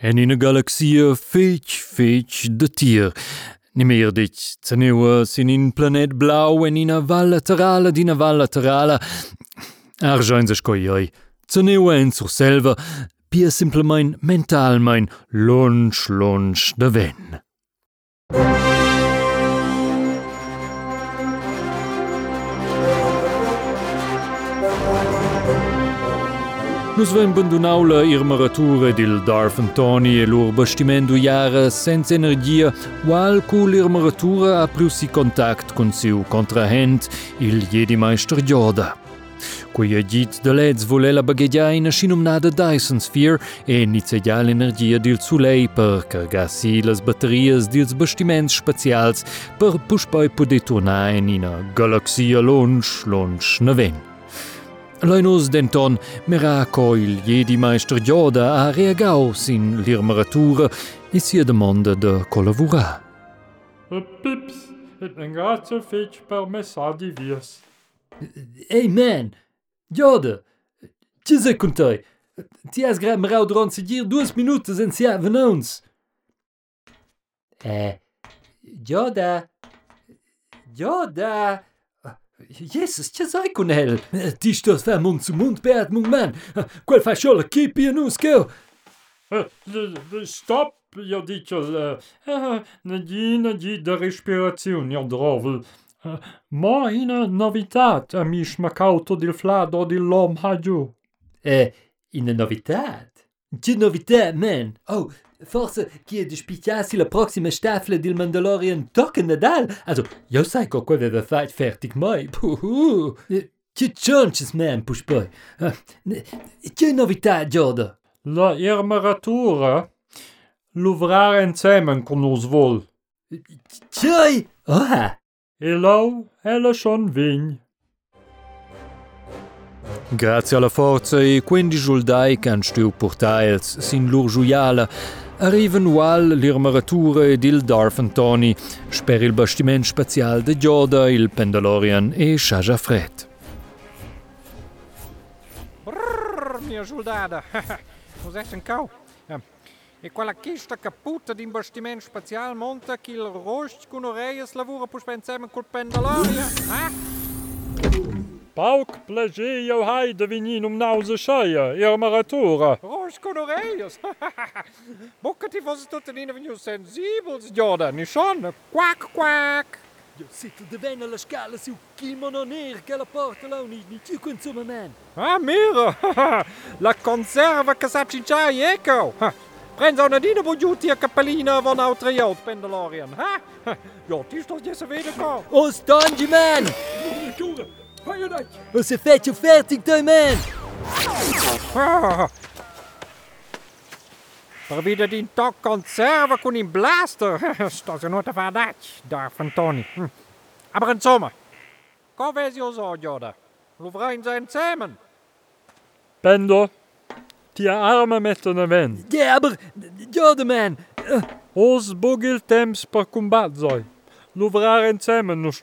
En in 'e galaxia fetg fetg de tier. Nimer dit teneua sin in planet blau en in a val laterala d'ina val laterala. Argein se scoioi. Teneua en sur selva, pia simplemein mentalmein lunch lunch de ven. Nus vein bundunaula irmăratură dil Darf Antoni e lor băștimendu iară senza energia, qual cu l'irmăratură a priusi contact cun siu contrahent, il jedi mai stârgioda. Cu e dit de lez vole la baghegia in și Dyson Sphere e nițedia l'energia dil sulei per cărgasi las baterias dils băștiments spațials per pușpoi pude turna in ina galaxia e lunch, lunch, neven. Leinus denton Meracoil jedi meister Joda a reagau sin l'irmeratura e sia demanda de colavura. Pips, engrazio fich per messadi vias. Ei man, Joda, ce se contai? Ti has gra merau dron segir duas minutas en sia venons. Eh, Joda, Joda... Jesus, ce sai con el? Ti sto fa mund zu mund beat mund man. Quel fa sciol keep pi nus che? Stop, io dico, negina di da respirazione, io drovel. Eh, Ma ina novitat, amish macauto dil flado dil lom haju. Eh, in novitat? Ce novitat, man? Oh, forse che despigliassi la prossima staffel del Mandalorian tocca Nadal. Also, io sai co quel aveva fatto fertig mai. Puhu. Che chances, man, push poi. Uh, che novità, Yoda? La irmaratura luvrare insieme con us vol. C'hai? Ah! E lo, ella schon vign. Grazie alla forza e 15 soldai che han stiu portails sin lur giuiala arriven ual l'irmaratura ed il Darf Antoni sper il bastiment spazial de Yoda, il Pendalorian e Shaja Fred. Brrr, mia soldada. Est un cau. Eh, E quella chista caputa di bastimento spaziale monta che il rost con oreias lavora per insieme col pendoloria. Eh? Palk, plegeio, haide, vinino, nauze, cheia, armatura. Roos conoreios. Boca ti fosse tutto in avenu sensibles, Jordan, nishon. Quack, quack. Je zit de wijn la scala su kimono neer, che la porta là un ni tu consuma man. Ah, mira. la conserva che sa cinciai, ecco. Prends aan de bojuti a e capellina van Outrejot, Pendelorian. Ha? Eh? Ja, het is toch deze wederkom. Ons man! Hajragy! Összefetjük fertig, Dömen! Per wie dat in tak conserve kon in blaster, sta ze nooit van dat, daar van Tony. Aber in zomer, kan wees je zo, Jode. Louvrein zijn samen. Bender, die arme met de wen. Ja, aber, Jode man. Os bogel temps per combat zoi. Louvrein samen nog.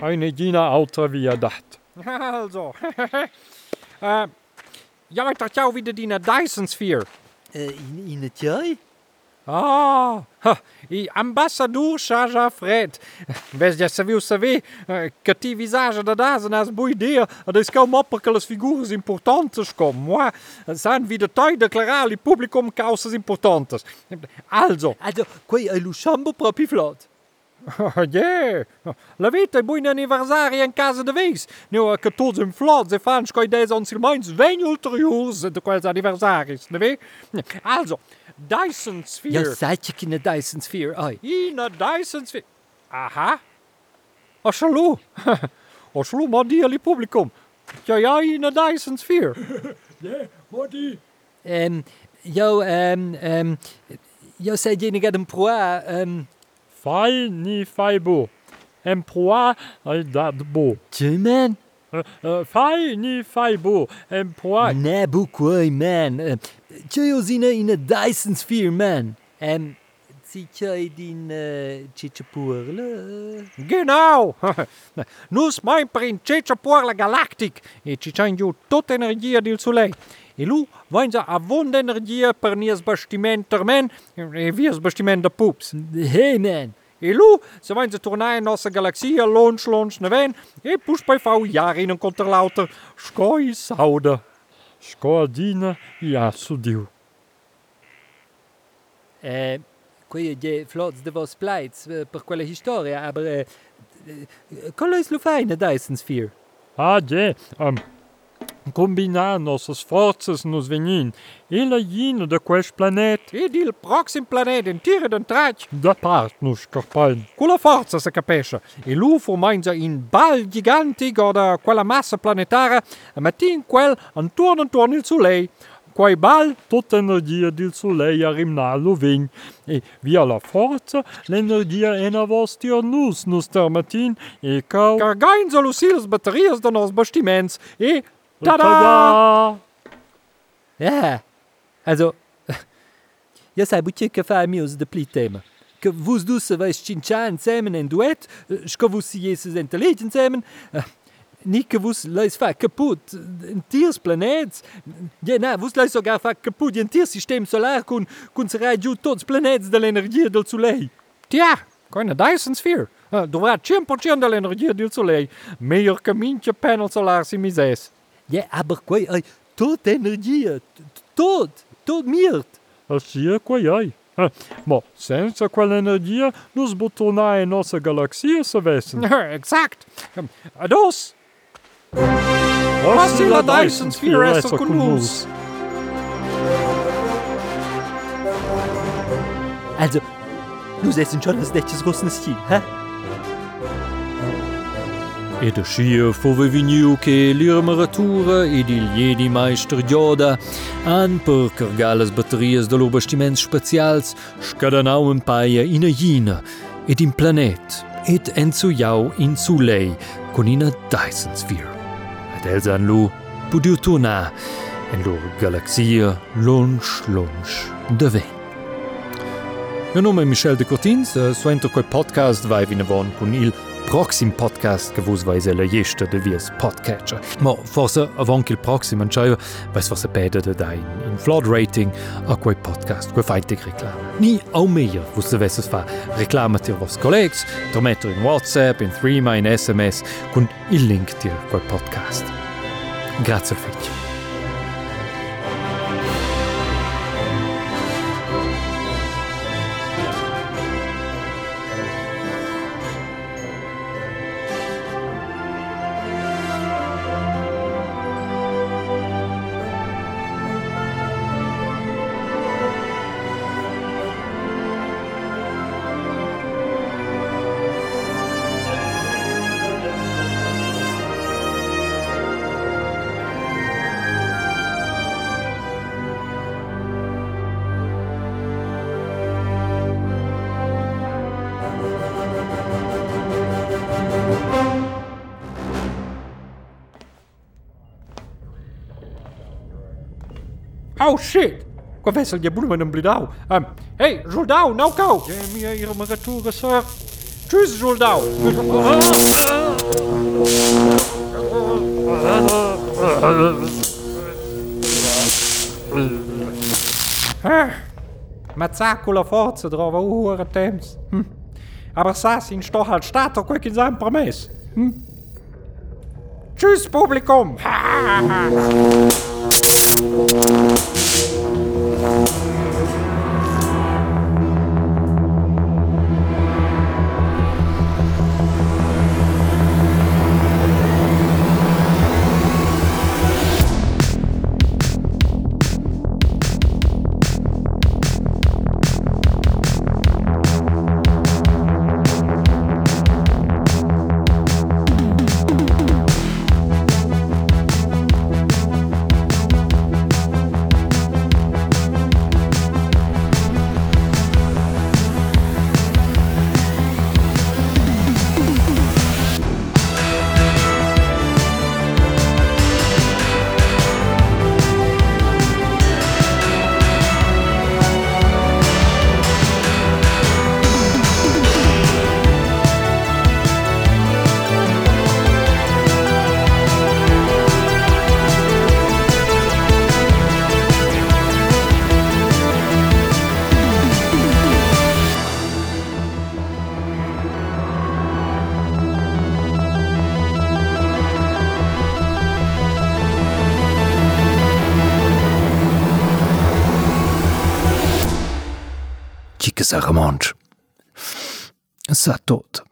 Regina outra dacht. Also, uh, ja, ik dacht jou wieder die Dyson Sphere. vier. Eh, in, in het? Ah, e ambasador Chaja Fred. Veš, da se vi que ti visaja da da za nas bo ideja, da iskam opakalas figuras importantes como moi, san vi de toi declarali publicum causas importantes. Also. Also, quei è Luxemburgo propi. Oh, Oje, levita buin aniversari en casa de veis. Neu a que tots en flots e fans coi des ons irmãos vêm ulteriores de quels aniversaris, ne ve? Also, Dyson Sphere. Ja, seid je in de Dyson Sphere, oi. In a Dyson Sphere. Aha. O shalou. O shalou, ma die ali publicum. Ja, ja, in a Dyson Sphere. Ja, ma die. Ehm, um, jo, ehm, ehm, jo, seid je in een proa, ehm... Fai ni fai bo. Ai dat bo. tje man? Uh, uh, fai ni fai bo. En proa... Ne bu quai man. Io sina in a Dyson Sphere man. Um, sicher in äh, eh, Chichapurle. Eh? Genau! Nus mein prin Chichapurle Galactic. E ci c'è tot tutta energia del sole. E lui a avonda energia per nies bastimento termen e vies bastimento pups. Hey man! E lu, se vuole tornare in nostra galaxia, launch, launch, neven, e pus poi fa un jaar in een conterlauter. Schoi saude. Schoi dina, ja, sudiu. Eh... Quei je flots de vos plaits uh, per quella historia, aber uh, uh, quello is lu fai in a Dyson Sphere. Ah, je. Um, combinar nossas forças nos venin. Ela jina de quest planet. E dil proxim planet in tire den trac. Da part nos carpain. Con la forza se capisce. E lu formainza in bal gigantic o da quella massa planetaria e mattin quel intorno intorno il soleil. Quei bal Tutta energia del soleil arrimna lo vegn. E via la forza, l'energia en a vostir nus nus termatin e cau... cargain so lucils batterias de nos bastiments e tada! Tada! Ja, also, ja sai butje che fa mius de pli tema. Che vus dus se vais cincian semen en duet, sco vus si jesses intelligent semen, ni che vus leis fa kaput en tiers planets. Ja, na, vus leis sogar fa kaput en tiers system solar kun kun se giù tots planets de l'energia del soleil. Tja, keine Dyson Sphere. Uh, dovrà 100% dell'energia del soleil. Meglio che minchia panel solar si mises. Ja, aber quei ei tot energia, t- tot, tot mirt. Assim qua ai. Ah, ma senza quell'energia nos botonai in nossa galaxia se vessen. Exakt. Ados. Was la Dyson Sphere. Also, nus essen schon das detjes rossnes Stil, hä? E de schier fu vi vegniu che l'irmaratura ed il Jedi Meister Yoda an per cargales batterias de lor bastiments scadanau un paia in a Jina ed in planet ed enzuiau in Sulei con ina Dyson Sphere. et Elsa an Loo, Pudiutuna, en lo Galaxier, Lonch, Lonch, deéi. Jo nome Michel de Cortins, so en to koi Podcast wei wieine waren kun il proxim podcast vais la jesta de vies podcatcher. Ma forse il proxim anchaio vais forse pede de da in, in flood rating a quei podcast, quei feitig reclama. Ni au meia vos devesses fa reclama tir vos collegs, trometter in WhatsApp, in Threema, in SMS, con il link tir quel podcast. Grazie fetch. Oh shit. Je boel met een blidau. Um, hey, Joldau, nou kou. Ja, mir ihre Maratura, Sir. Tschüss, Joldau. Ah, la forza trova ora temps. Hm. Aber sa sin sto halt stato quel che sein permess. Hm. Tschüss, Publikum. Thank you. să remonci. Să tot.